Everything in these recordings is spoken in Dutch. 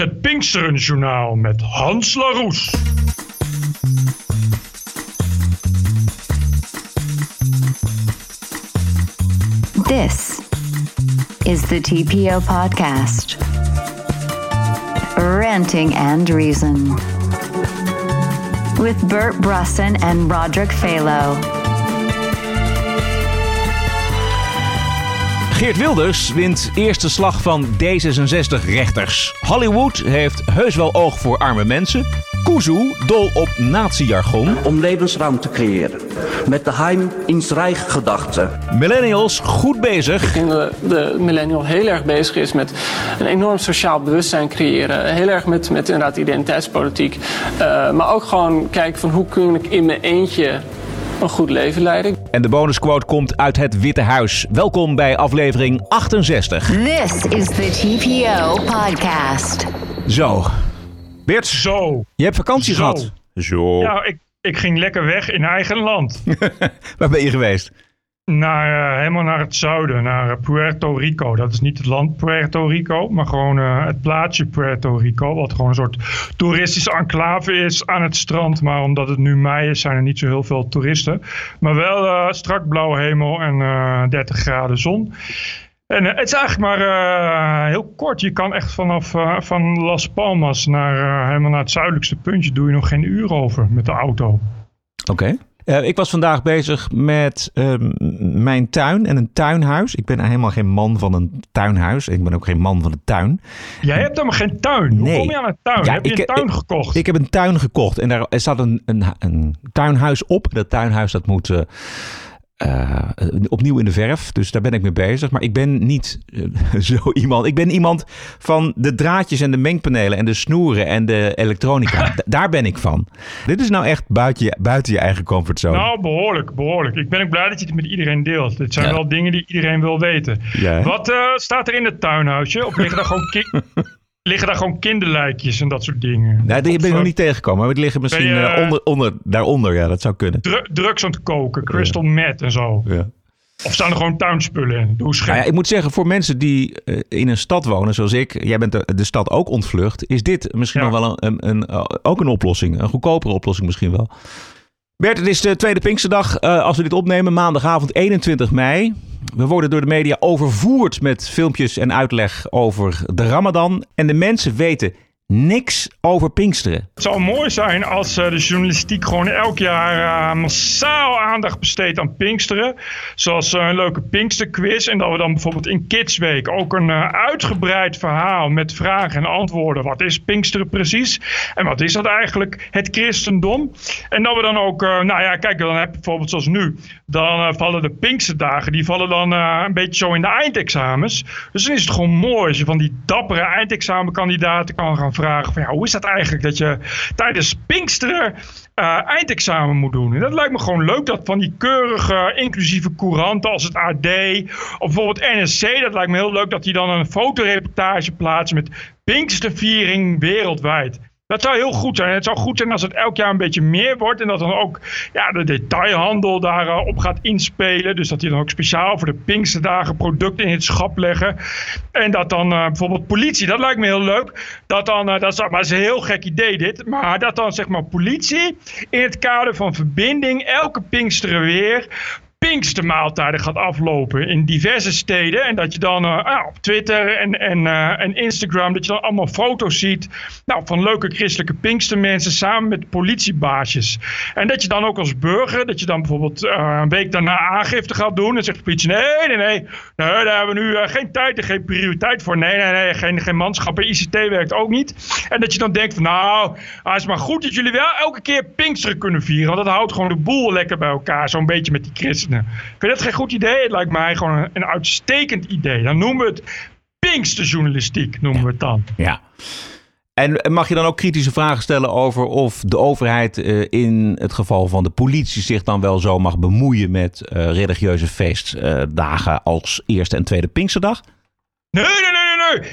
Het Pinksterenjournaal met Hans Laroes. This is the TPO podcast. Ranting and Reason. With Bert Brussen and Roderick Phalo. Geert Wilders wint eerste slag van D66-rechters. Hollywood heeft heus wel oog voor arme mensen. Kuzu dol op nazi-jargon. om levensruimte te creëren. Met de Heim ins Reich gedachte. Millennials goed bezig. Ik denk dat de millennial heel erg bezig is met een enorm sociaal bewustzijn creëren. Heel erg met, met inderdaad identiteitspolitiek. Eh, maar ook gewoon kijken van hoe kun ik in mijn eentje een goed leven leiden. En de bonusquote komt uit het Witte Huis. Welkom bij aflevering 68. This is the TPO podcast. Zo. Bert, Zo. je hebt vakantie Zo. gehad. Zo. Ja, ik, ik ging lekker weg in eigen land. Waar ben je geweest? Naar, eh, helemaal naar het zuiden, naar eh, Puerto Rico. Dat is niet het land Puerto Rico, maar gewoon eh, het plaatsje Puerto Rico. Wat gewoon een soort toeristische enclave is aan het strand. Maar omdat het nu mei is, zijn er niet zo heel veel toeristen. Maar wel strak blauwe hemel en eh 30 graden zon. En het is eigenlijk maar heel kort. Je kan echt vanaf van Las Palmas naar, helemaal naar het zuidelijkste puntje... doe je nog geen uur over met de auto. Oké. Eh, ik was vandaag bezig met ehm, mijn tuin en een tuinhuis. Ik ben helemaal geen man van een tuinhuis. Ik ben ook geen man van de tuin. Jij hebt helemaal geen tuin. Hoe kom je aan een tuin? Ja, heb je ik- een tuin ik- gekocht? Ik heb een tuin gekocht en daar er staat een, een, een tuinhuis op. Dat tuinhuis dat moet eh, opnieuw in de verf. Dus daar ben ik mee bezig. Maar ik ben niet eh, zo iemand. Ik ben iemand van de draadjes en de mengpanelen en de snoeren en de elektronica. Daar ben ik van. Dit is nou echt buiten je, buiten je eigen comfortzone. Nou, behoorlijk, behoorlijk. Ik ben ook blij dat je het met iedereen deelt. Dit zijn Ja. wel dingen die iedereen wil weten. Ja? Wat eh, staat er in het tuinhuisje? Of liggen daar gewoon, ki- liggen daar gewoon kinderlijkjes en dat soort dingen? Nou, die ben ik nog niet tegengekomen. Maar die liggen misschien je, eh, onder, onder, daaronder. Ja, dat zou kunnen. Dru- drugs aan het koken, crystal meth en zo. Ja. Of staan er gewoon tuinspullen in? Doe eens Nou ja, ik moet zeggen, voor mensen die eh, in een stad wonen zoals ik, jij bent de, de stad ook ontvlucht, is dit misschien Ja. nog wel een, een, een, eh, ook een oplossing. Een goedkopere oplossing misschien wel. Bert, het is de tweede Pinksterdag. eh, als we dit opnemen, maandagavond 21 mei. We worden door de media overvoerd met filmpjes en uitleg over de Ramadan. En de mensen weten niks over Pinksteren. Het zou mooi zijn als eh, de journalistiek gewoon elk jaar eh, massaal aandacht besteedt aan Pinksteren. Zoals eh, een leuke Pinksterquiz. En dat we dan bijvoorbeeld in Kids Week ook een uitgebreid verhaal met vragen en antwoorden. Wat is Pinksteren precies? En wat is dat eigenlijk? Het christendom. En dat we dan ook, nou ja, kijk, dan heb je bijvoorbeeld zoals nu. Dan vallen de Pinksterdagen, die vallen dan een beetje zo in de eindexamens. Dus dan is het gewoon mooi als je van die dappere eindexamenkandidaten kan gaan vragen van ja, hoe is dat eigenlijk dat je tijdens Pinksteren eh, eindexamen moet doen. En dat lijkt me gewoon leuk dat van die keurige inclusieve couranten als het AD of bijvoorbeeld NSC, dat lijkt me heel leuk dat die dan een fotoreportage plaatsen met Pinksterviering wereldwijd. Dat zou heel goed zijn. Het zou goed zijn als het elk jaar een beetje meer wordt. En dat dan ook ja, de detailhandel daarop op gaat inspelen. Dus dat die dan ook speciaal voor de Pinksterdagen producten in het schap leggen. En dat dan eh, bijvoorbeeld politie, dat lijkt me heel leuk. Dat dan, eh, dat is, maar het is een heel gek idee dit. Maar dat dan zeg maar politie in het kader van verbinding elke Pinksteren weer Pinkstermaaltijden gaat aflopen in diverse steden. En dat je dan eh, ah, op Twitter en, en, eh, en Instagram, dat je dan allemaal foto's ziet nou, van leuke christelijke Pinkstermensen samen met politiebaasjes. En dat je dan ook als burger, dat je dan bijvoorbeeld eh, een week daarna aangifte gaat doen. En zegt de politie, nee, nee, nee, nee daar hebben we nu geen tijd en geen prioriteit voor. Nee, nee, nee, geen, geen manschap. En ICT werkt ook niet. En dat je dan denkt van, nou, ah, het is maar goed dat jullie wel elke keer Pinksteren kunnen vieren. Want dat houdt gewoon de boel lekker bij elkaar, zo'n beetje met die christenen. Vind je dat geen goed idee? Het lijkt mij gewoon een, een uitstekend idee. Dan noemen we het Pinksterjournalistiek, noemen we het dan. Ja. En mag je dan ook kritische vragen stellen over of de overheid eh, in het geval van de politie zich dan wel zo mag bemoeien met eh, religieuze feestdagen als eerste en tweede Pinksterdag? Nee, nee,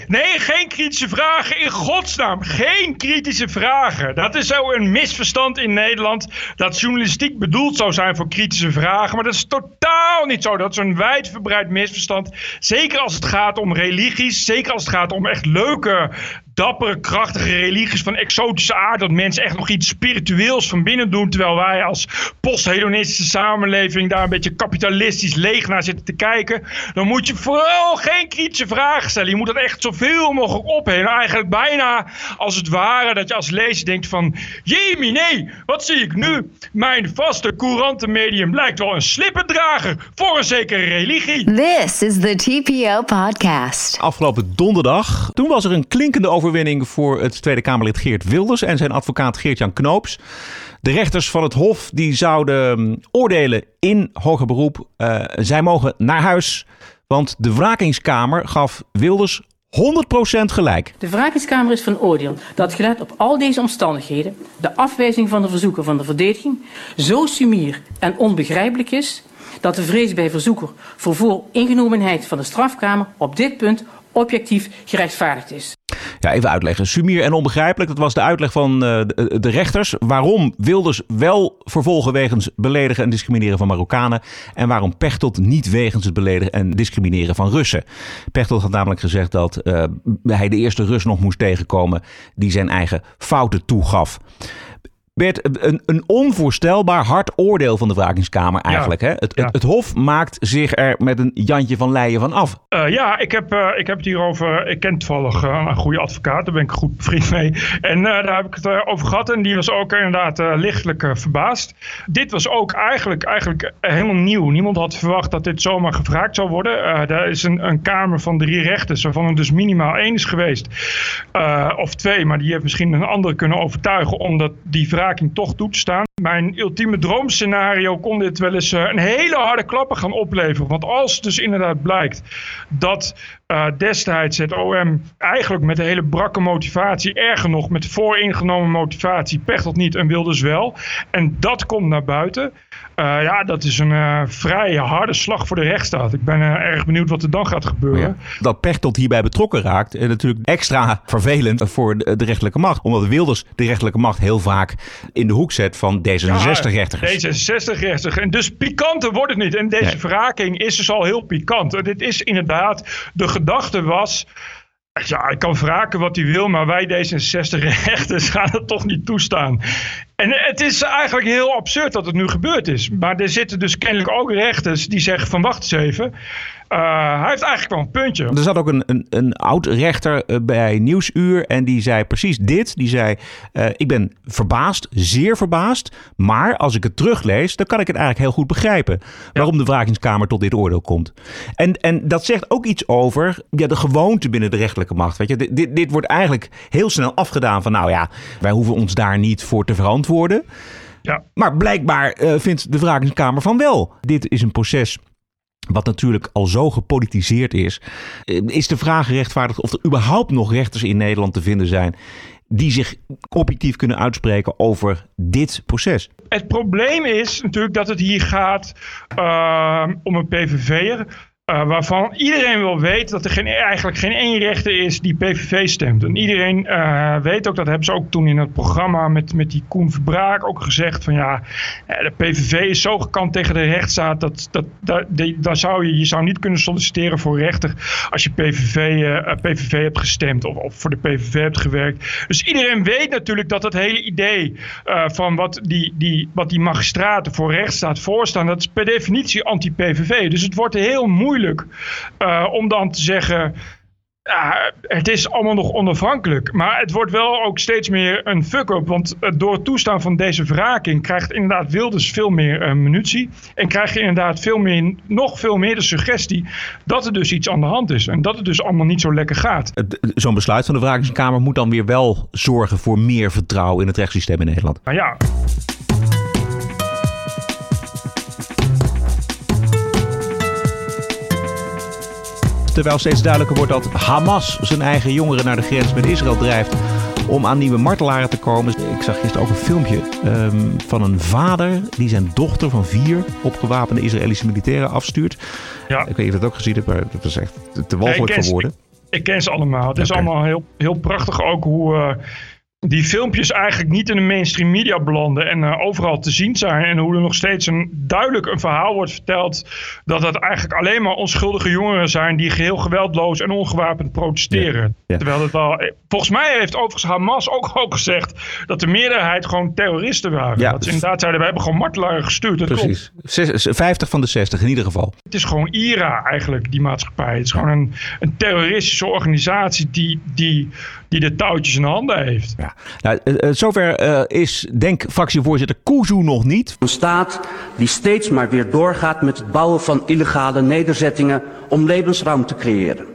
nee, geen kritische vragen. In godsnaam, geen kritische vragen. Dat is zo een misverstand in Nederland. Dat journalistiek bedoeld zou zijn voor kritische vragen. Maar dat is totaal niet zo. Dat is een wijdverbreid misverstand. Zeker als het gaat om religies. Zeker als het gaat om echt leuke dappere, krachtige religies van exotische aard. Dat mensen echt nog iets spiritueels van binnen doen. Terwijl wij als posthedonistische samenleving daar een beetje kapitalistisch leeg naar zitten te kijken. Dan moet je vooral geen kritische vragen stellen. Je moet dat echt zoveel mogelijk opheffen. Eigenlijk bijna als het ware dat je als lezer denkt van... Jemie, nee, wat zie ik nu? Mijn vaste courante medium lijkt wel een slippendrager voor een zekere religie. This is the TPO podcast. Afgelopen donderdag, toen was er een klinkende overwinning voor het Tweede Kamerlid Geert Wilders en zijn advocaat Geert-Jan Knoops. De rechters van het Hof die zouden mm, oordelen in hoger beroep. Eh, zij mogen naar huis, want de wrakingskamer gaf Wilders 100% gelijk. De wrakingskamer is van oordeel dat gelet op al deze omstandigheden de afwijzing van de verzoeker van de verdediging zo sumier en onbegrijpelijk is dat de vrees bij verzoeker voor vooringenomenheid van de strafkamer op dit punt objectief gerechtvaardigd is. Ja, even uitleggen. Sumier en onbegrijpelijk, dat was de uitleg van eh, de, de rechters. Waarom Wilders wel vervolgen wegens beledigen en discrimineren van Marokkanen. En waarom Pechtold niet wegens het beledigen en discrimineren van Russen. Pechtold had namelijk gezegd dat eh, hij de eerste Rus nog moest tegenkomen die zijn eigen fouten toegaf. Bert, een, een onvoorstelbaar hard oordeel van de wrakingskamer eigenlijk. Hè? Het, Ja. het, het Hof maakt zich er met een Jantje van Leijen van af. Eh, ja, ik heb, eh, ik heb het hierover. Ik ken toevallig eh, een goede advocaat, daar ben ik goed bevriend mee. En daar heb ik het over gehad. En die was ook inderdaad lichtelijk verbaasd. Dit was ook eigenlijk, eigenlijk helemaal nieuw. Niemand had verwacht dat dit zomaar gevraagd zou worden. Er is een, een kamer van drie rechters, waarvan er dus minimaal één is geweest. Of twee, maar die heeft misschien een andere kunnen overtuigen om dat, die toch toe te staan. Mijn ultieme droomscenario kon dit wel eens eh, een hele harde klappen gaan opleveren. Want als dus inderdaad blijkt dat eh, destijds het OM eigenlijk met een hele brakke motivatie, erger nog met vooringenomen motivatie, Pechtold niet en Wilders wel. En dat komt naar buiten. Eh, ja, dat is een eh, vrij harde slag voor de rechtsstaat. Ik ben erg benieuwd wat er dan gaat gebeuren. Dat Pechtold hierbij betrokken raakt. En natuurlijk extra vervelend voor de, de rechterlijke macht. Omdat Wilders de rechterlijke macht heel vaak in de hoek zet van D66-rechters. D66-rechters. En dus pikanter wordt het niet. En deze Nee. verraking is dus al heel pikant. Dit is inderdaad, de gedachte was... Ja, ik kan wraken wat hij wil, maar wij D66-rechters gaan het toch niet toestaan. En het is eigenlijk heel absurd dat het nu gebeurd is. Maar er zitten dus kennelijk ook rechters die zeggen van wacht eens even. Eh, hij heeft eigenlijk wel een puntje. Er zat ook een, een, een oud-rechter eh, bij Nieuwsuur en die zei precies dit. Die zei, eh, ik ben verbaasd, zeer verbaasd. Maar als ik het teruglees, dan kan ik het eigenlijk heel goed begrijpen. Waarom de wrakingskamer tot dit oordeel komt. En, en dat zegt ook iets over ja, de gewoonte binnen de rechterlijke macht. Weet je? Dit, dit, dit wordt eigenlijk heel snel afgedaan van nou ja, wij hoeven ons daar niet voor te verantwoorden. Ja. Maar blijkbaar vindt de wrakingskamer van wel. Dit is een proces wat natuurlijk al zo gepolitiseerd is, eh, is de vraag gerechtvaardigd of er überhaupt nog rechters in Nederland te vinden zijn die zich objectief kunnen uitspreken over dit proces. Het probleem is natuurlijk dat het hier gaat eh, om een PVV'er. Eh, waarvan iedereen wel weet dat er geen, eigenlijk geen één rechter is die PVV stemt. En iedereen eh, weet ook, dat hebben ze ook toen in het programma met, met die Koen Verbraak ook gezegd. Van ja, eh, de PVV is zo gekant tegen de rechtsstaat. Dat, dat, dat, die- zou je, je zou niet kunnen solliciteren voor rechter als je PVV, PVV hebt gestemd of, of voor de PVV hebt gewerkt. Dus iedereen weet natuurlijk dat het hele idee van wat die, die, wat die magistraten voor rechtsstaat voorstaan, dat is per definitie anti-PVV. Dus het wordt heel moeilijk eh, om dan te zeggen. Ja, het is allemaal nog onafhankelijk. Maar het wordt wel ook steeds meer een fuck-up. Want door het toestaan van deze wraking krijgt inderdaad Wilders veel meer eh, munitie. En krijg je inderdaad veel meer, nog veel meer de suggestie dat er dus iets aan de hand is. En dat het dus allemaal niet zo lekker gaat. Zo'n besluit van de wrakingskamer moet dan weer wel zorgen voor meer vertrouwen in het rechtssysteem in Nederland. Maar ja, Terwijl steeds duidelijker wordt dat Hamas zijn eigen jongeren naar de grens met Israël drijft om aan nieuwe martelaren te komen. Ik zag gisteren ook een filmpje ehm, van een vader die zijn dochter van vier opgewapende Israëlische militairen afstuurt. ja. Ik weet niet of je dat ook gezien hebt, maar dat was echt te walgelijk ik ken voor ze- woorden. Ik ken ze allemaal. Het is allemaal heel, heel prachtig ook hoe, eh, die filmpjes eigenlijk niet in de mainstream media belanden en uh, overal te zien zijn. En hoe er nog steeds een, duidelijk een verhaal wordt verteld dat het eigenlijk alleen maar onschuldige jongeren zijn die geheel geweldloos en ongewapend protesteren. Terwijl het wel, eh, volgens mij heeft overigens Hamas ook, ook gezegd dat de meerderheid gewoon terroristen waren. Ja. Dat ze inderdaad zeiden, we hebben gewoon martelaren gestuurd. Dat Precies. Klopt. 50 van de 60 in ieder geval. Het is gewoon IRA eigenlijk, die maatschappij. Het is gewoon een, een terroristische organisatie die, die die de touwtjes in handen heeft. Ja. Nou, uh, zover uh, is, denk fractievoorzitter Kuzu nog niet. Een staat die steeds maar weer doorgaat met het bouwen van illegale nederzettingen om levensruimte te creëren.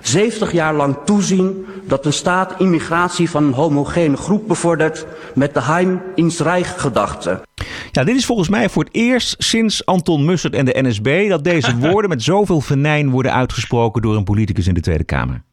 70 jaar lang toezien dat een staat immigratie van een homogene groep bevordert met de Heim ins Reich gedachte. Ja, dit is volgens mij voor het eerst sinds Anton Mussert en de NSB dat deze woorden met zoveel venijn worden uitgesproken door een politicus in de Tweede Kamer.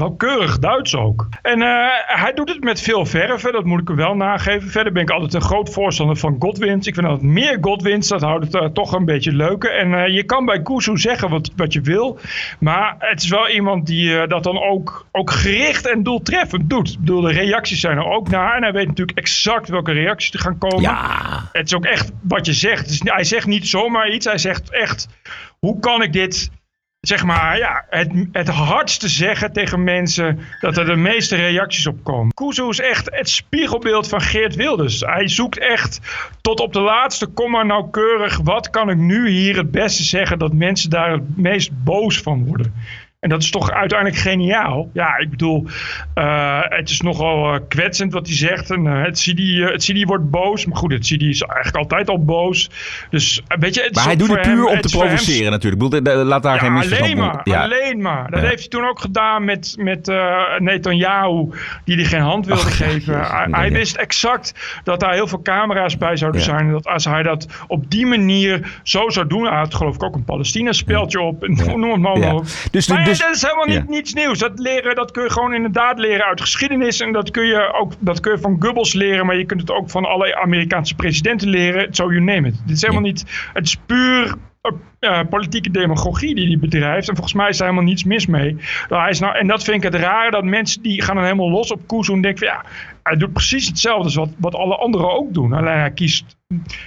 Wel keurig Duits ook. En uh, hij doet het met veel verven, dat moet ik hem wel nageven. Verder ben ik altijd een groot voorstander van Godwins. Ik vind dat meer Godwins, dat houdt het uh, toch een beetje leuker. En uh, je kan bij Kuzu zeggen wat, wat je wil. Maar het is wel iemand die dat dan ook, ook gericht en doeltreffend doet. Ik bedoel, de reacties zijn er ook naar. En hij weet natuurlijk exact welke reacties er gaan komen. Ja. Het is ook echt wat je zegt. hij zegt niet zomaar iets. Hij zegt echt, hoe kan ik dit zeg maar, ja, het, het hardste zeggen tegen mensen dat er de meeste reacties op komen. Kuzu is echt het spiegelbeeld van Geert Wilders. Hij zoekt echt tot op de laatste komma nauwkeurig, wat kan ik nu hier het beste zeggen dat mensen daar het meest boos van worden. En dat is toch uiteindelijk geniaal. Ja, ik bedoel, uh, het is nogal uh, kwetsend wat hij zegt. En, uh, het, CD, het CD wordt boos. Maar goed, het CD is eigenlijk altijd al boos. Dus weet je, het maar hij doet het puur om te provoceren hem... natuurlijk. Ik bedoel, laat daar ja, geen misverstand alleen maar, ja. alleen maar. Dat ja. heeft hij toen ook gedaan met, met Netanyahu, die hij geen hand wilde Ach, geven. Jezus, hij, hij wist exact dat daar heel veel camera's bij zouden zijn. En dat als hij dat op die manier zo zou doen, hij had geloof ik ook een Palestina-speeltje op. En noem het maar op. Dus, maar dus, dat is helemaal niet, ja. niets nieuws. Dat, leren, dat kun je gewoon inderdaad leren uit geschiedenis. En dat kun je ook dat kun je van Goebbels leren. Maar je kunt het ook van alle Amerikaanse presidenten leren. So you name it. Dit is helemaal ja. niet... Het is puur uh, politieke demagogie die hij bedrijft. En volgens mij is daar helemaal niets mis mee. Nou, hij is nou, en dat vind ik het rare, dat mensen die gaan dan helemaal los op Kuzu en denken van ja, hij doet precies hetzelfde als wat, wat alle anderen ook doen. Alleen hij kiest,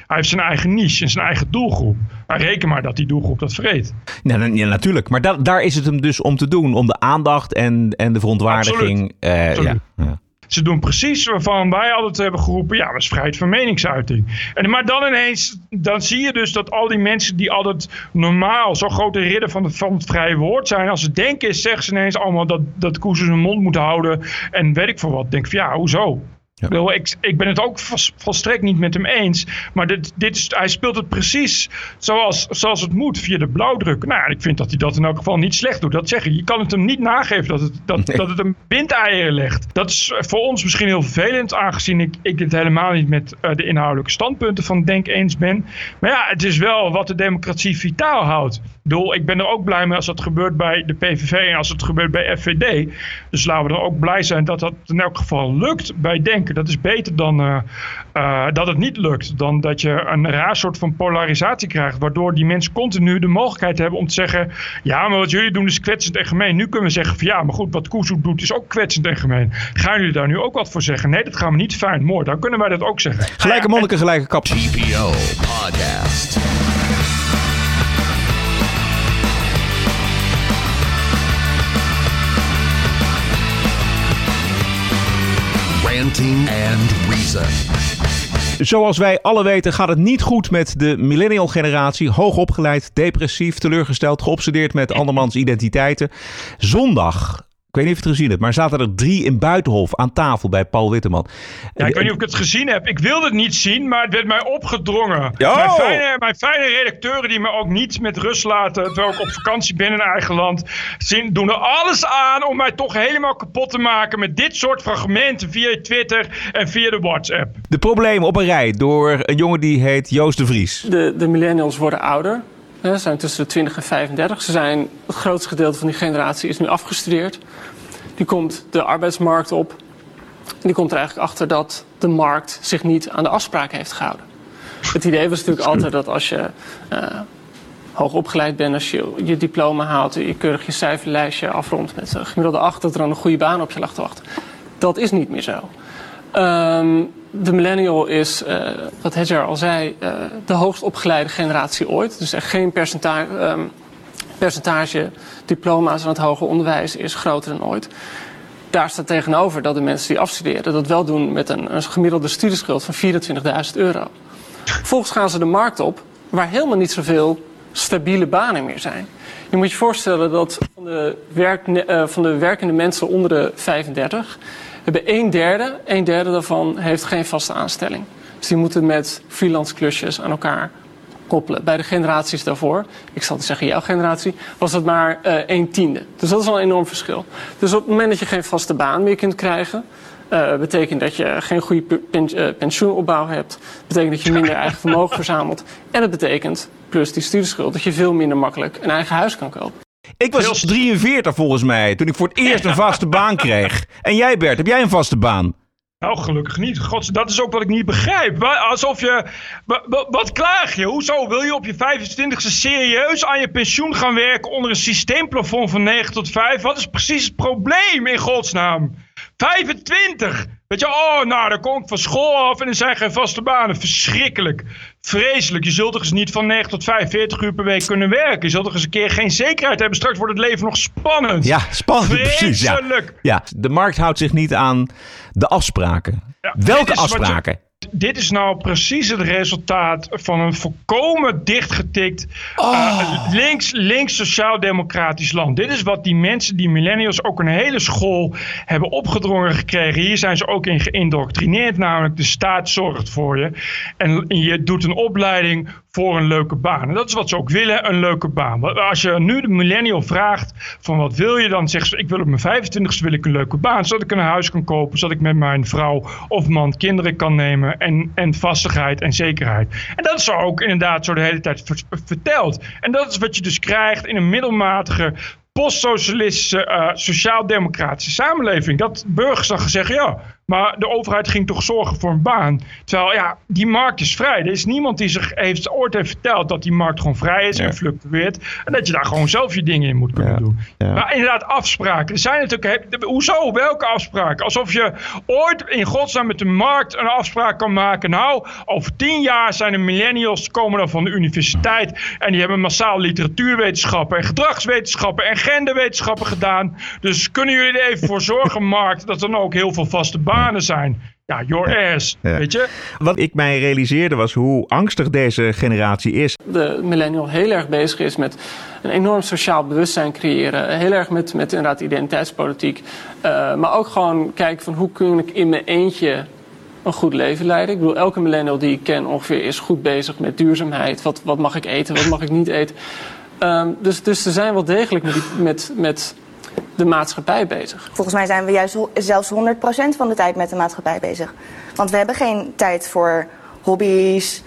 hij heeft zijn eigen niche en zijn eigen doelgroep. Maar reken maar dat die doelgroep dat vreet. Ja, ja natuurlijk. Maar da daar is het hem dus om te doen. Om de aandacht en, en de verontwaardiging. Absoluut. Uh, Absoluut. Ja, ja. Ze doen precies waarvan wij altijd hebben geroepen, ja, dat is vrijheid van meningsuiting. En, maar dan ineens, dan zie je dus dat al die mensen die altijd normaal zo'n grote ridder van het, van het vrije woord zijn, als ze denken zeggen ze ineens allemaal dat, dat zijn mond moet houden en weet ik voor wat. Denk van ja, hoezo? Ja. Ik, ik ben het ook volstrekt niet met hem eens. Maar dit, dit is, hij speelt het precies zoals, zoals het moet via de blauwdruk. Nou, ik vind dat hij dat in elk geval niet slecht doet. Dat zeggen. Je kan het hem niet nageven dat het, dat, nee. dat het een windeieren legt. Dat is voor ons misschien heel vervelend, aangezien ik, ik het helemaal niet met uh, de inhoudelijke standpunten van Denk eens ben. Maar ja, het is wel wat de democratie vitaal houdt. Ik bedoel, ik ben er ook blij mee als dat gebeurt bij de PVV en als het gebeurt bij FVD. Dus laten we er ook blij zijn dat dat in elk geval lukt bij Dat is beter dan uh, uh, dat het niet lukt. Dan dat je een raar soort van polarisatie krijgt. Waardoor die mensen continu de mogelijkheid hebben om te zeggen... Ja, maar wat jullie doen is kwetsend en gemeen. Nu kunnen we zeggen van ja, maar goed, wat Kuzu doet is ook kwetsend en gemeen. Gaan jullie daar nu ook wat voor zeggen? Nee, dat gaan we niet fijn. Mooi, dan kunnen wij dat ook zeggen. Gelijke monniken, gelijke kap. TPO Podcast. And Reason. Zoals wij alle weten gaat het niet goed met de millennial generatie. Hoogopgeleid, depressief, teleurgesteld, geobsedeerd met andermans identiteiten. Zondag ik weet niet of je het gezien hebt, maar zaten er drie in Buitenhof aan tafel bij Paul Witteman. Ja, ik weet niet of ik het gezien heb. Ik wilde het niet zien, maar het werd mij opgedrongen. Oh. Mijn, fijne, mijn fijne redacteuren die me ook niet met rust laten, terwijl ik op vakantie ben in eigen land, zien, doen er alles aan om mij toch helemaal kapot te maken met dit soort fragmenten via Twitter en via de WhatsApp. De problemen op een rij door een jongen die heet Joost de Vries. De, de millennials worden ouder. Zijn tussen de 20 en 35. Ze zijn, het grootste gedeelte van die generatie is nu afgestudeerd. Die komt de arbeidsmarkt op. En die komt er eigenlijk achter dat de markt zich niet aan de afspraken heeft gehouden. Het idee was natuurlijk altijd dat als je uh, hoog opgeleid bent, als je je diploma haalt, je keurig je cijferlijstje afrondt met een gemiddelde 8, dat er dan een goede baan op je lag te wachten. Dat is niet meer zo. Ehm, de millennial is, uh, wat Hedger al zei, uh, de hoogst opgeleide generatie ooit. Dus echt geen percentage, um, percentage diploma's aan het hoger onderwijs is groter dan ooit. Daar staat tegenover dat de mensen die afstuderen dat wel doen met een, een gemiddelde studieschuld van 24.000 euro. Vervolgens gaan ze de markt op waar helemaal niet zoveel stabiele banen meer zijn. Je moet je voorstellen dat de, werk, uh, van de werkende mensen onder de 35 hebben een derde, een derde daarvan heeft geen vaste aanstelling. Dus die moeten met freelance klusjes aan elkaar koppelen. Bij de generaties daarvoor, ik zal zeggen jouw generatie, was dat maar uh, een tiende. Dus dat is al een enorm verschil. Dus op het moment dat je geen vaste baan meer kunt krijgen, uh, betekent dat je geen goede uh, pensioenopbouw hebt. betekent dat je minder eigen vermogen verzamelt. En het betekent, plus die studieschuld, dat je veel minder makkelijk een eigen huis kan kopen. Ik was 43 volgens mij, toen ik voor het eerst een vaste baan kreeg. En jij Bert, heb jij een vaste baan? Nou, gelukkig niet. God, dat is ook wat ik niet begrijp. Alsof je. Wat klaag je? Hoezo? Wil je op je 25e serieus aan je pensioen gaan werken onder een systeemplafond van 9 tot 5? Wat is precies het probleem in godsnaam? 25! Weet je, oh, nou, dan kom ik van school af en er zijn geen vaste banen. Verschrikkelijk. Vreselijk. Je zult toch eens niet van 9 tot 5, 40 uur per week kunnen werken. Je zult toch eens een keer geen zekerheid hebben. Straks wordt het leven nog spannend. Ja, spannend. Precies, ja. ja. De markt houdt zich niet aan de afspraken. Ja, Welke afspraken? Dit is nou precies het resultaat van een volkomen dichtgetikt oh. uh, links, links sociaal-democratisch land. Dit is wat die mensen, die millennials, ook een hele school hebben opgedrongen gekregen. Hier zijn ze ook in geïndoctrineerd, namelijk de staat zorgt voor je. En je doet een opleiding voor een leuke baan. En dat is wat ze ook willen, een leuke baan. Als je nu de millennial vraagt van wat wil je, dan zegt ze ik wil op mijn 25ste wil ik een leuke baan. Zodat ik een huis kan kopen, zodat ik met mijn vrouw of man kinderen kan nemen en, en vastigheid en zekerheid. En dat is ook inderdaad zo de hele tijd verteld. En dat is wat je dus krijgt in een middelmatige postsocialistische, uh, sociaal-democratische samenleving. Dat burgers dan gezegd, ja, maar de overheid ging toch zorgen voor een baan. Terwijl, ja, die markt is vrij. Er is niemand die zich heeft, ooit heeft verteld dat die markt gewoon vrij is en fluctueert. En dat je daar gewoon zelf je dingen in moet kunnen doen. Maar inderdaad, afspraken. Er zijn natuurlijk, hoezo? Welke afspraken? Alsof je ooit in godsnaam met de markt een afspraak kan maken. Nou, over tien jaar zijn de millennials, komen dan van de universiteit. En die hebben massaal literatuurwetenschappen en gedragswetenschappen en genderwetenschappen gedaan. Dus kunnen jullie er even voor zorgen, markt, dat er dan ook heel veel vaste banen zijn. Ja, your ass, weet je? Wat ik mij realiseerde was hoe angstig deze generatie is. De millennial heel erg bezig is met een enorm sociaal bewustzijn creëren. Heel erg met, met inderdaad identiteitspolitiek. Uh, maar ook gewoon kijken van hoe kun ik in mijn eentje een goed leven leiden. Ik bedoel, elke millennial die ik ken ongeveer is goed bezig met duurzaamheid. Wat, wat mag ik eten, wat mag ik niet eten? Um, dus, dus ze zijn wel degelijk met, die, met, met de maatschappij bezig. Volgens mij zijn we juist zelfs 100% van de tijd met de maatschappij bezig. Want we hebben geen tijd voor hobby's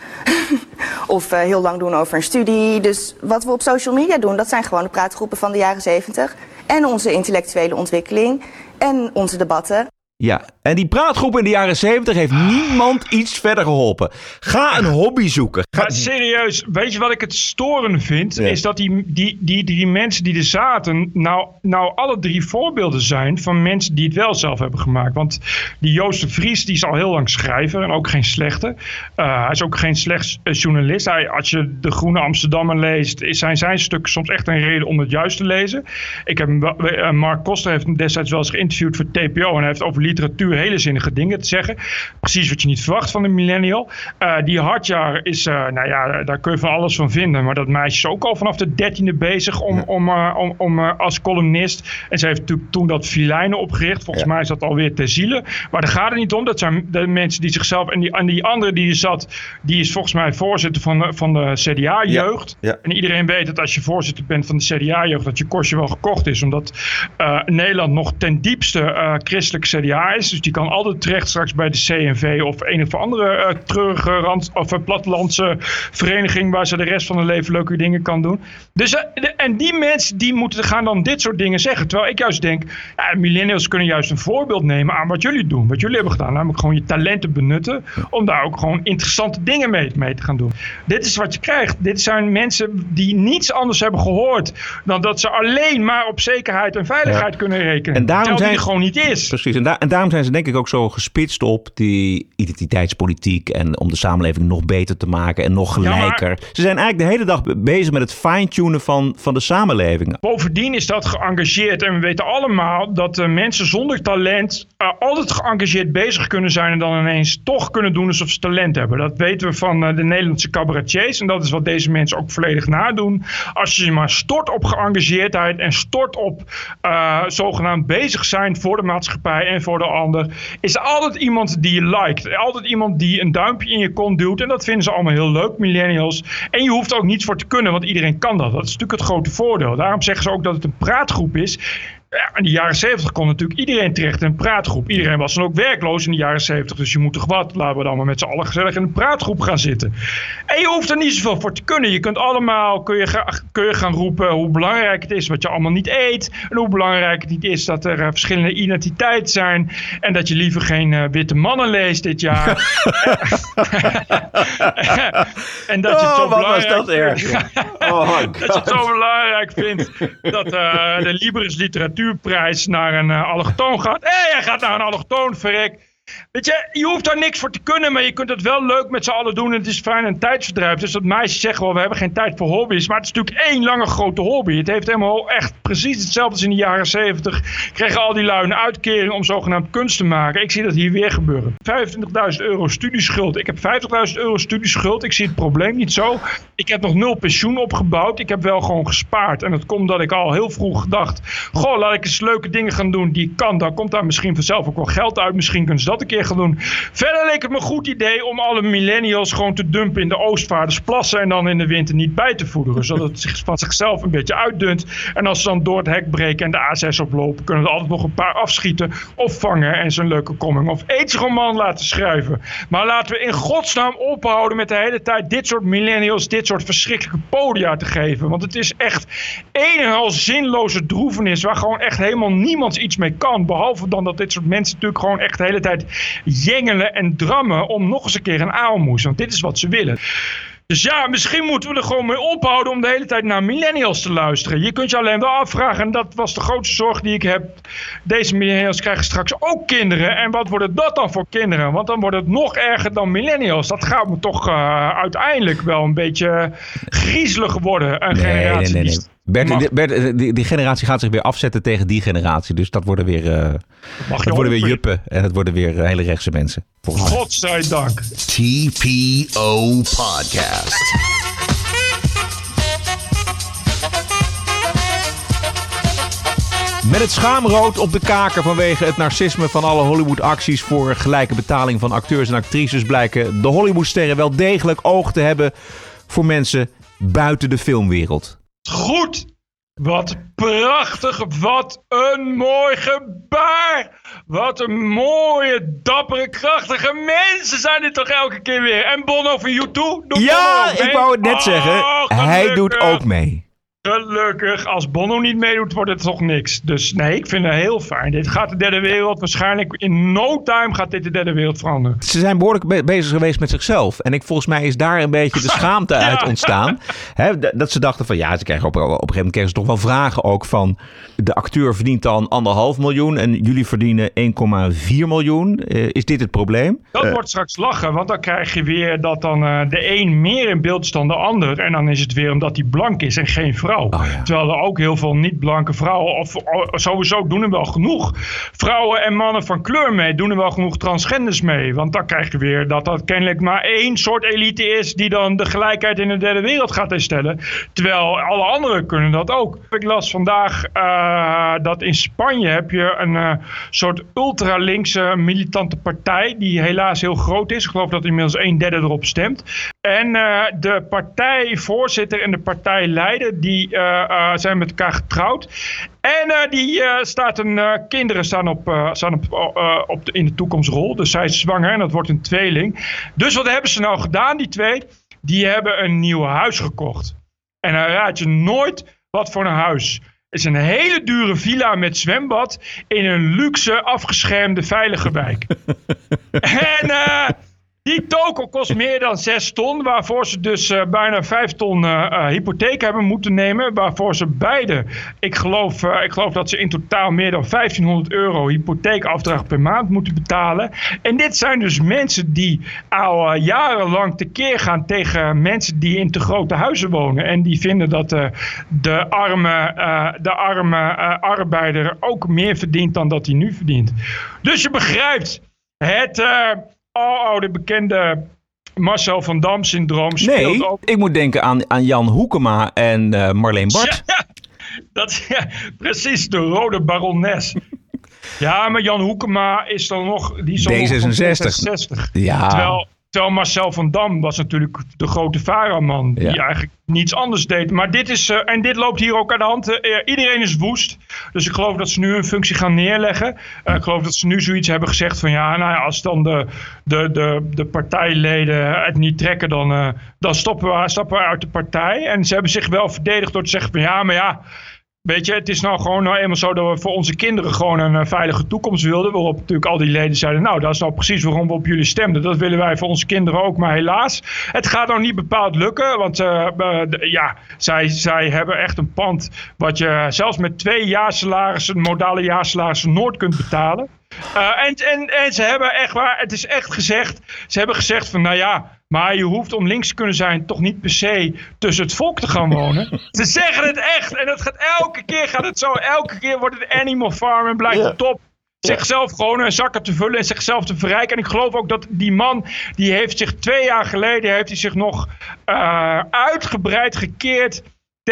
of uh, heel lang doen over een studie. Dus wat we op social media doen, dat zijn gewoon de praatgroepen van de jaren 70 en onze intellectuele ontwikkeling en onze debatten. Ja, en die praatgroep in de jaren 70 heeft niemand iets verder geholpen. Ga een hobby zoeken. Ga... Maar serieus, weet je wat ik het storende vind? Is dat die, die, die drie mensen die er zaten, nou, nou alle drie voorbeelden zijn van mensen die het wel zelf hebben gemaakt. Want die Joost de Vries, die is al heel lang schrijver en ook geen slechte. Uh, hij is ook geen slecht journalist. Hij, als je de Groene Amsterdammer leest, zijn zijn stukken soms echt een reden om het juist te lezen. Ik heb, uh, Mark Koster heeft hem destijds wel eens geïnterviewd voor TPO en hij heeft over literatuur hele zinnige dingen te zeggen. Precies wat je niet verwacht van een millennial. Uh, die Hartjaar is, uh, nou ja, daar kun je van alles van vinden. Maar dat meisje is ook al vanaf de dertiende bezig om, om, uh, om, om als columnist. En ze heeft natuurlijk toen dat filijnen opgericht. Volgens mij is dat alweer ter ziele. Maar daar gaat het niet om. Dat zijn de mensen die zichzelf... En die, en die andere die er zat, die is volgens mij voorzitter van de, van de CDA-jeugd. Ja. En iedereen weet dat als je voorzitter bent van de CDA-jeugd... dat je kostje wel gekocht is. Omdat Nederland nog ten diepste christelijk CDA is. Dus die kan altijd terecht straks bij de CNV of een of andere uh, treurige rand, of uh, plattelandse vereniging waar ze de rest van hun leven leuke dingen kan doen. Dus, uh, de, en die mensen die moeten gaan dan dit soort dingen zeggen. Terwijl ik juist denk, ja, millennials kunnen juist een voorbeeld nemen aan wat jullie doen. Wat jullie hebben gedaan, namelijk gewoon je talenten benutten om daar ook gewoon interessante dingen mee, mee te gaan doen. Dit is wat je krijgt. Dit zijn mensen die niets anders hebben gehoord dan dat ze alleen maar op zekerheid en veiligheid ja. kunnen rekenen. En daarom zijn... die gewoon niet is. Precies, en, da en daarom zijn ze denk ik ook zo gespitst op die identiteitspolitiek en om de samenleving nog beter te maken en nog Ja, maar- gelijker. Ze zijn eigenlijk de hele dag be- bezig met het fine-tunen van, van de samenleving. Bovendien is dat geëngageerd. En we weten allemaal dat eh, mensen zonder talent eh, altijd geëngageerd bezig kunnen zijn. En dan ineens toch kunnen doen alsof ze talent hebben. Dat weten we van eh, de Nederlandse cabaretiers. En dat is wat deze mensen ook volledig nadoen. Als je maar stort op geëngageerdheid en stort op zogenaamd bezig zijn voor de maatschappij en voor de ander. Is altijd iemand die je liked. Altijd iemand die een duimpje in je kont duwt. En dat vinden ze allemaal heel leuk, millennials. En je hoeft er ook niets voor te kunnen, want iedereen kan dat. Dat is natuurlijk het grote voordeel. Daarom zeggen ze ook dat het een praatgroep is. Ja, in de jaren 70 kon natuurlijk iedereen terecht in een praatgroep. Iedereen was dan ook werkloos in de jaren 70. Dus je moet toch wat? Laten we dan maar met z'n allen gezellig in een praatgroep gaan zitten. En je hoeft er niet zoveel voor te kunnen. Je kunt allemaal kun je, ga- kun je gaan roepen hoe belangrijk het is wat je allemaal niet eet. En hoe belangrijk het niet is dat er eh, verschillende identiteiten zijn. En dat je liever geen eh, witte mannen leest dit jaar. en dat je het zo Oh, wat was belangrijk dat erg. vindt- Oh, dat je het zo belangrijk vindt dat eh, de Libris Literatuurprijs naar een eh, allochtoon gaat. Hé, hij gaat naar een allochtoon, verrek. Weet je, je hoeft daar niks voor te kunnen, maar je kunt het wel leuk met z'n allen doen. En het is fijn een tijdsverdrijf. Dus dat meisjes zeggen wel, we hebben geen tijd voor hobby's. Maar het is natuurlijk één lange grote hobby. Het heeft helemaal echt precies hetzelfde als in de jaren zeventig. Kregen al die lui een uitkering om zogenaamd kunst te maken. Ik zie dat hier weer gebeuren. 25.000 euro studieschuld. Ik heb 50.000 euro studieschuld. Ik zie het probleem niet zo. Ik heb nog nul pensioen opgebouwd. Ik heb wel gewoon gespaard. En dat komt dat ik al heel vroeg dacht... Goh, laat ik eens leuke dingen gaan doen die ik kan. Dan komt daar misschien vanzelf ook wel geld uit. Misschien kunnen ze dat een keer gaan doen. Verder leek het me een goed idee om alle millennials gewoon te dumpen in de Oostvaardersplassen. En dan in de winter niet bij te voederen. Zodat het zich van zichzelf een beetje uitdunt. En als ze dan door het hek breken en de A6 oplopen, kunnen er altijd nog een paar afschieten. Of vangen en zo'n leuke coming of aids roman laten schrijven. Maar laten we in godsnaam ophouden met de hele tijd dit soort millennials, dit soort verschrikkelijke podia te geven. Want het is echt een en al zinloze droevenis waar gewoon echt helemaal niemand iets mee kan. Behalve dan dat dit soort mensen natuurlijk gewoon echt de hele tijd jengelen en drammen om nog eens een keer een aalmoes. Want dit is wat ze willen. Dus ja, misschien moeten we er gewoon mee ophouden om de hele tijd naar millennials te luisteren. Je kunt je alleen wel afvragen, en dat was de grootste zorg die ik heb. Deze millennials krijgen straks ook kinderen. En wat worden dat dan voor kinderen? Want dan wordt het nog erger dan millennials. Dat gaat me toch eh, uiteindelijk wel een beetje griezelig worden. Een Nee, nee, generatie nee, nee. Die Bert, die- Bert, eh, die, die generatie gaat zich weer afzetten tegen die generatie. Dus dat worden weer, eh, dat worden weer juppen. En het worden weer eh, hele rechtse mensen. Volgens mij. Godzijdank. TPO Podcast. Met het schaamrood op de kaker vanwege het narcisme van alle Hollywood-acties voor gelijke betaling van acteurs en actrices blijken de Hollywoodsterren wel degelijk oog te hebben voor mensen buiten de filmwereld. Goed. Wat prachtig. Wat een mooi gebaar. Wat een mooie, dappere, krachtige mensen zijn dit toch elke keer weer. En Bono van U2? Doe Ja, Bono ook ik wou het net Oh, zeggen. Hij gelukkig. doet ook mee. Gelukkig. Als Bono niet meedoet, wordt het toch niks. Dus nee, ik vind het heel fijn. Dit gaat de derde wereld waarschijnlijk in no time gaat dit de derde wereld veranderen. Ze zijn behoorlijk be- bezig geweest met zichzelf. En ik, volgens mij is daar een beetje de schaamte uit ontstaan. Dat ze dachten van ja, ze krijgen op, op een gegeven moment kregen ze toch wel vragen ook van... de acteur verdient dan anderhalf miljoen en jullie verdienen 1,4 miljoen. Eh, is dit het probleem? Dat wordt straks lachen, want dan krijg je weer dat dan eh, de een meer in beeld is dan de ander. En dan is het weer omdat hij blank is en geen vrouw. Oh ja. Terwijl er ook heel veel niet-blanke vrouwen, of oh, sowieso doen er wel genoeg vrouwen en mannen van kleur mee, doen er wel genoeg transgenders mee. Want dan krijg je weer dat dat kennelijk maar één soort elite is die dan de gelijkheid in de derde wereld gaat herstellen. Terwijl alle anderen kunnen dat ook. Ik las vandaag eh, dat in Spanje heb je een eh, soort ultralinkse militante partij die helaas heel groot is. Ik geloof dat inmiddels een derde erop stemt. En eh, de partijvoorzitter en de partijleider die eh, eh, zijn met elkaar getrouwd. En die staat een, kinderen staan, op, staan op, op de, in de toekomstrol. Dus zij is zwanger en dat wordt een tweeling. Dus wat hebben ze nou gedaan, die twee? Die hebben een nieuw huis gekocht. En dan raad je nooit wat voor een huis. Het is een hele dure villa met zwembad in een luxe, afgeschermde, veilige wijk. en Die token kost meer dan 6 ton, waarvoor ze dus eh, bijna 5 ton eh, eh, hypotheek hebben moeten nemen. Waarvoor ze beide, ik geloof, ik geloof dat ze in totaal meer dan 1500 euro hypotheekafdracht per maand moeten betalen. En dit zijn dus mensen die al jarenlang tekeer gaan tegen mensen die in te grote huizen wonen. En die vinden dat de arme, de arme arbeider ook meer verdient dan dat hij nu verdient. Dus je begrijpt, het uh, aloude bekende Marcel van Dam syndroom speelt Nee, ook. ik moet denken aan, aan Jan Hoekema en eh, Marleen Bart. Ja, dat, ja, precies, de rode barones. Ja, maar Jan Hoekema is dan nog... Die is dan nog van D66. D66. Ja. Terwijl, Marcel van Dam was natuurlijk de grote Varaman. Die Ja. eigenlijk niets anders deed. Maar dit is... eh, en dit loopt hier ook aan de hand. Eh, iedereen is woest. Dus ik geloof dat ze nu een functie gaan neerleggen. Eh, ik geloof dat ze nu zoiets hebben gezegd van... Ja, nou ja, als dan de, de, de, de partijleden het niet trekken... Dan, eh, dan stoppen, we, stappen we uit de partij. En ze hebben zich wel verdedigd door te zeggen van... Ja, maar ja... Weet je, het is nou gewoon nou eenmaal zo dat we voor onze kinderen gewoon een eh, veilige toekomst wilden. Waarop natuurlijk al die leden zeiden, nou dat is nou precies waarom we op jullie stemden. Dat willen wij voor onze kinderen ook, maar helaas. Het gaat nou niet bepaald lukken, want eh, eh, ja, zij, zij hebben echt een pand wat je zelfs met twee jaarsalarissen, modale jaarsalarissen, nooit kunt betalen. Eh, en, en, en ze hebben echt waar, het is echt gezegd, ze hebben gezegd van nou ja, maar je hoeft om links te kunnen zijn toch niet per se tussen het volk te gaan wonen. ze zeggen het echt en het gaat elke keer gaat het zo, elke keer wordt het Animal Farm en blijft het top. Zichzelf gewoon een zakken te vullen en zichzelf te verrijken. En ik geloof ook dat die man, die heeft zich twee jaar geleden, heeft hij zich nog eh, uitgebreid gekeerd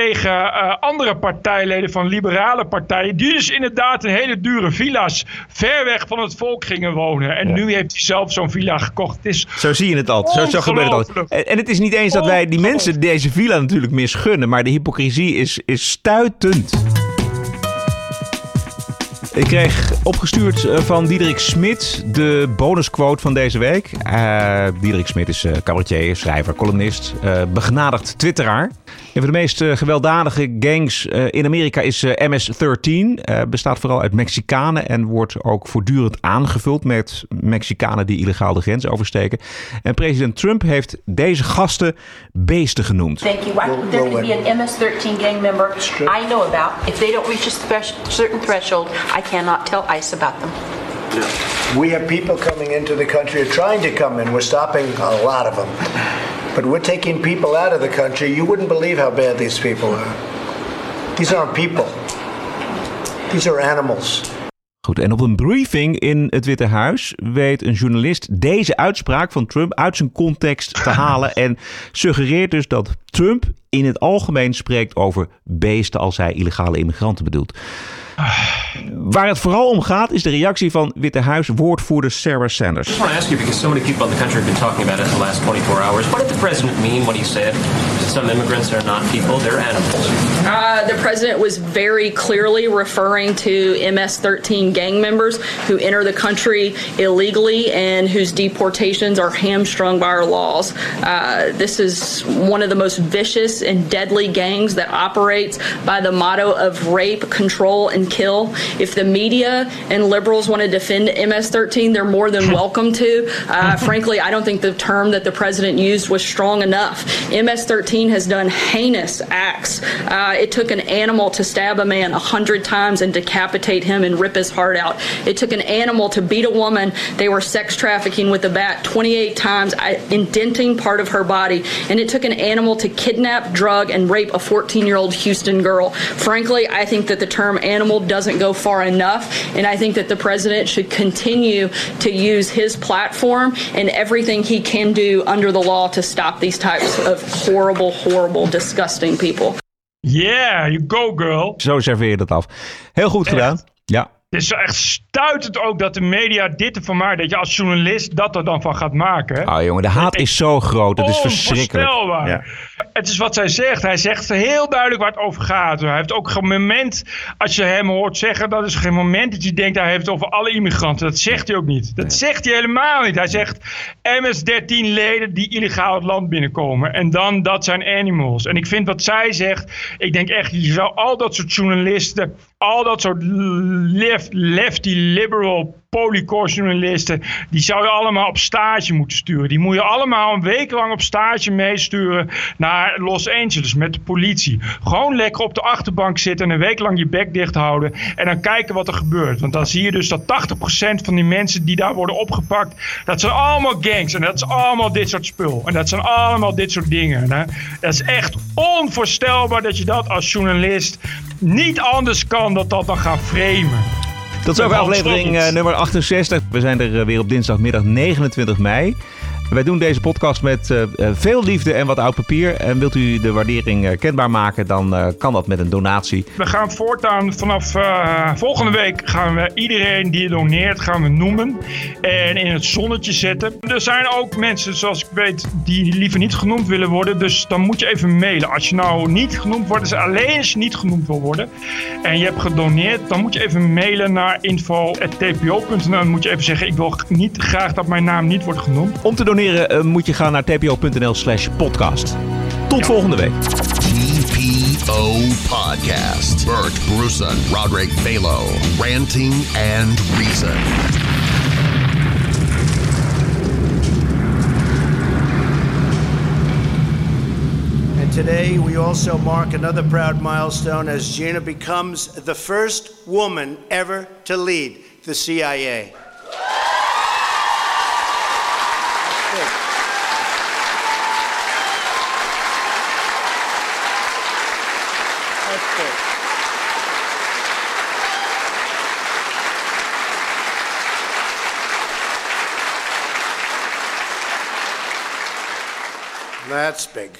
tegen eh, andere partijleden van liberale partijen. Die dus inderdaad in hele dure villa's ver weg van het volk gingen wonen. En nu heeft hij zelf zo'n villa gekocht. Het is Zo zie je het altijd. Zo, zo gebeurt het altijd. En, en het is niet eens dat wij die mensen deze villa natuurlijk misgunnen. Maar de hypocrisie is, is stuitend. Ik kreeg opgestuurd eh, van Diederik Smit de bonusquote van deze week. Eh Diederik Smit is cabaretier, schrijver, columnist, eh begenadigd twitteraar. Een van de meest eh, gewelddadige gangs eh, in Amerika is eh, MS-13. Eh, bestaat vooral uit Mexicanen en wordt ook voortdurend aangevuld met Mexicanen die illegaal de grens oversteken. En president Trump heeft deze gasten beesten genoemd. Thank you. I, there could be an MS-13 gang member I know about. If they don't reach a certain threshold, I cannot tell ICE about them. We have people coming into the country or trying to come in. We're stopping a lot of them. But we're taking people out of the country. You wouldn't believe how bad these people are. These aren't people. These are animals. Goed, en op een briefing in het Witte Huis weet een journalist deze uitspraak van Trump uit zijn context te halen. En suggereert dus dat Trump in het algemeen spreekt over beesten als hij illegale immigranten bedoelt. Waar het vooral om gaat is de reactie van Witte Huis woordvoerder Sarah Sanders. I just want to ask you because so many people in the country have been talking about it in the last 24 hours. What did the president mean when he said that some immigrants are not people, they're animals? Uh, the president was very clearly referring to MS 13 gang members who enter the country illegally and whose deportations are hamstrung by our laws. Uh, this is one of the most vicious and deadly gangs that operates by the motto of rape, control, and kill. If the media and liberals want to defend MS 13, they're more than welcome to. Uh, frankly, I don't think the term that the president used was strong enough. MS 13 has done heinous acts. Uh, it took an animal to stab a man a hundred times and decapitate him and rip his heart out. It took an animal to beat a woman. They were sex trafficking with a bat 28 times, indenting part of her body. And it took an animal to kidnap, drug, and rape a 14 year old Houston girl. Frankly, I think that the term animal doesn't go far enough. And I think that the president should continue to use his platform and everything he can do under the law to stop these types of horrible, horrible, disgusting people. Yeah, you go girl. Zo serveer je dat af. Heel goed gedaan. Ja. Het is echt stuitend ook dat de media dit ervan maakt. Dat je als journalist dat er dan van gaat maken. Oh jongen, de haat is zo groot. Het is verschrikkelijk. Onvoorstelbaar. Ja. Het is wat zij zegt. Hij zegt heel duidelijk waar het over gaat. Hij heeft ook geen moment, als je hem hoort zeggen, dat is geen moment dat je denkt hij heeft het over alle immigranten. Dat zegt hij ook niet. Dat zegt hij helemaal niet. Hij zegt MS-13 leden die illegaal het land binnenkomen. En dan, dat zijn animals. En ik vind wat zij zegt, ik denk echt, je zou al dat soort journalisten, al dat soort left, lefty liberal polycore-journalisten, die zou je allemaal op stage moeten sturen. Die moet je allemaal een week lang op stage meesturen naar Los Angeles met de politie. Gewoon lekker op de achterbank zitten en een week lang je bek dicht houden. En dan kijken wat er gebeurt. Want dan zie je dus dat 80% van die mensen die daar worden opgepakt, dat zijn allemaal gangs. En dat is allemaal dit soort spul. En dat zijn allemaal dit soort dingen. Hè? Dat is echt onvoorstelbaar dat je dat als journalist niet anders kan dan dat dan gaan framen. Tot zover aflevering uh, nummer 68. We zijn er uh, weer op dinsdagmiddag 29 mei. Wij doen deze podcast met uh, veel liefde en wat oud papier. En wilt u de waardering uh, kenbaar maken, dan uh, kan dat met een donatie. We gaan voortaan vanaf volgende week gaan we iedereen die doneert gaan we noemen en in het zonnetje zetten. Er zijn ook mensen, zoals ik weet, die liever niet genoemd willen worden. Dus dan moet je even mailen. Als je nou niet genoemd wordt, dus alleen als je niet genoemd wil worden en je hebt gedoneerd, dan moet je even mailen naar info.tpo.nl. Dan moet je even zeggen, ik wil niet graag dat mijn naam niet wordt genoemd. Om te doneren uh, moet je gaan naar tpo.nl slash podcast. Tot ja. volgende week. TPO Podcast. Bert Brussen, Roderick Balo. Ranting and Reason. And today we also mark another proud milestone as Gina becomes the first woman ever to lead the CIA. That's big.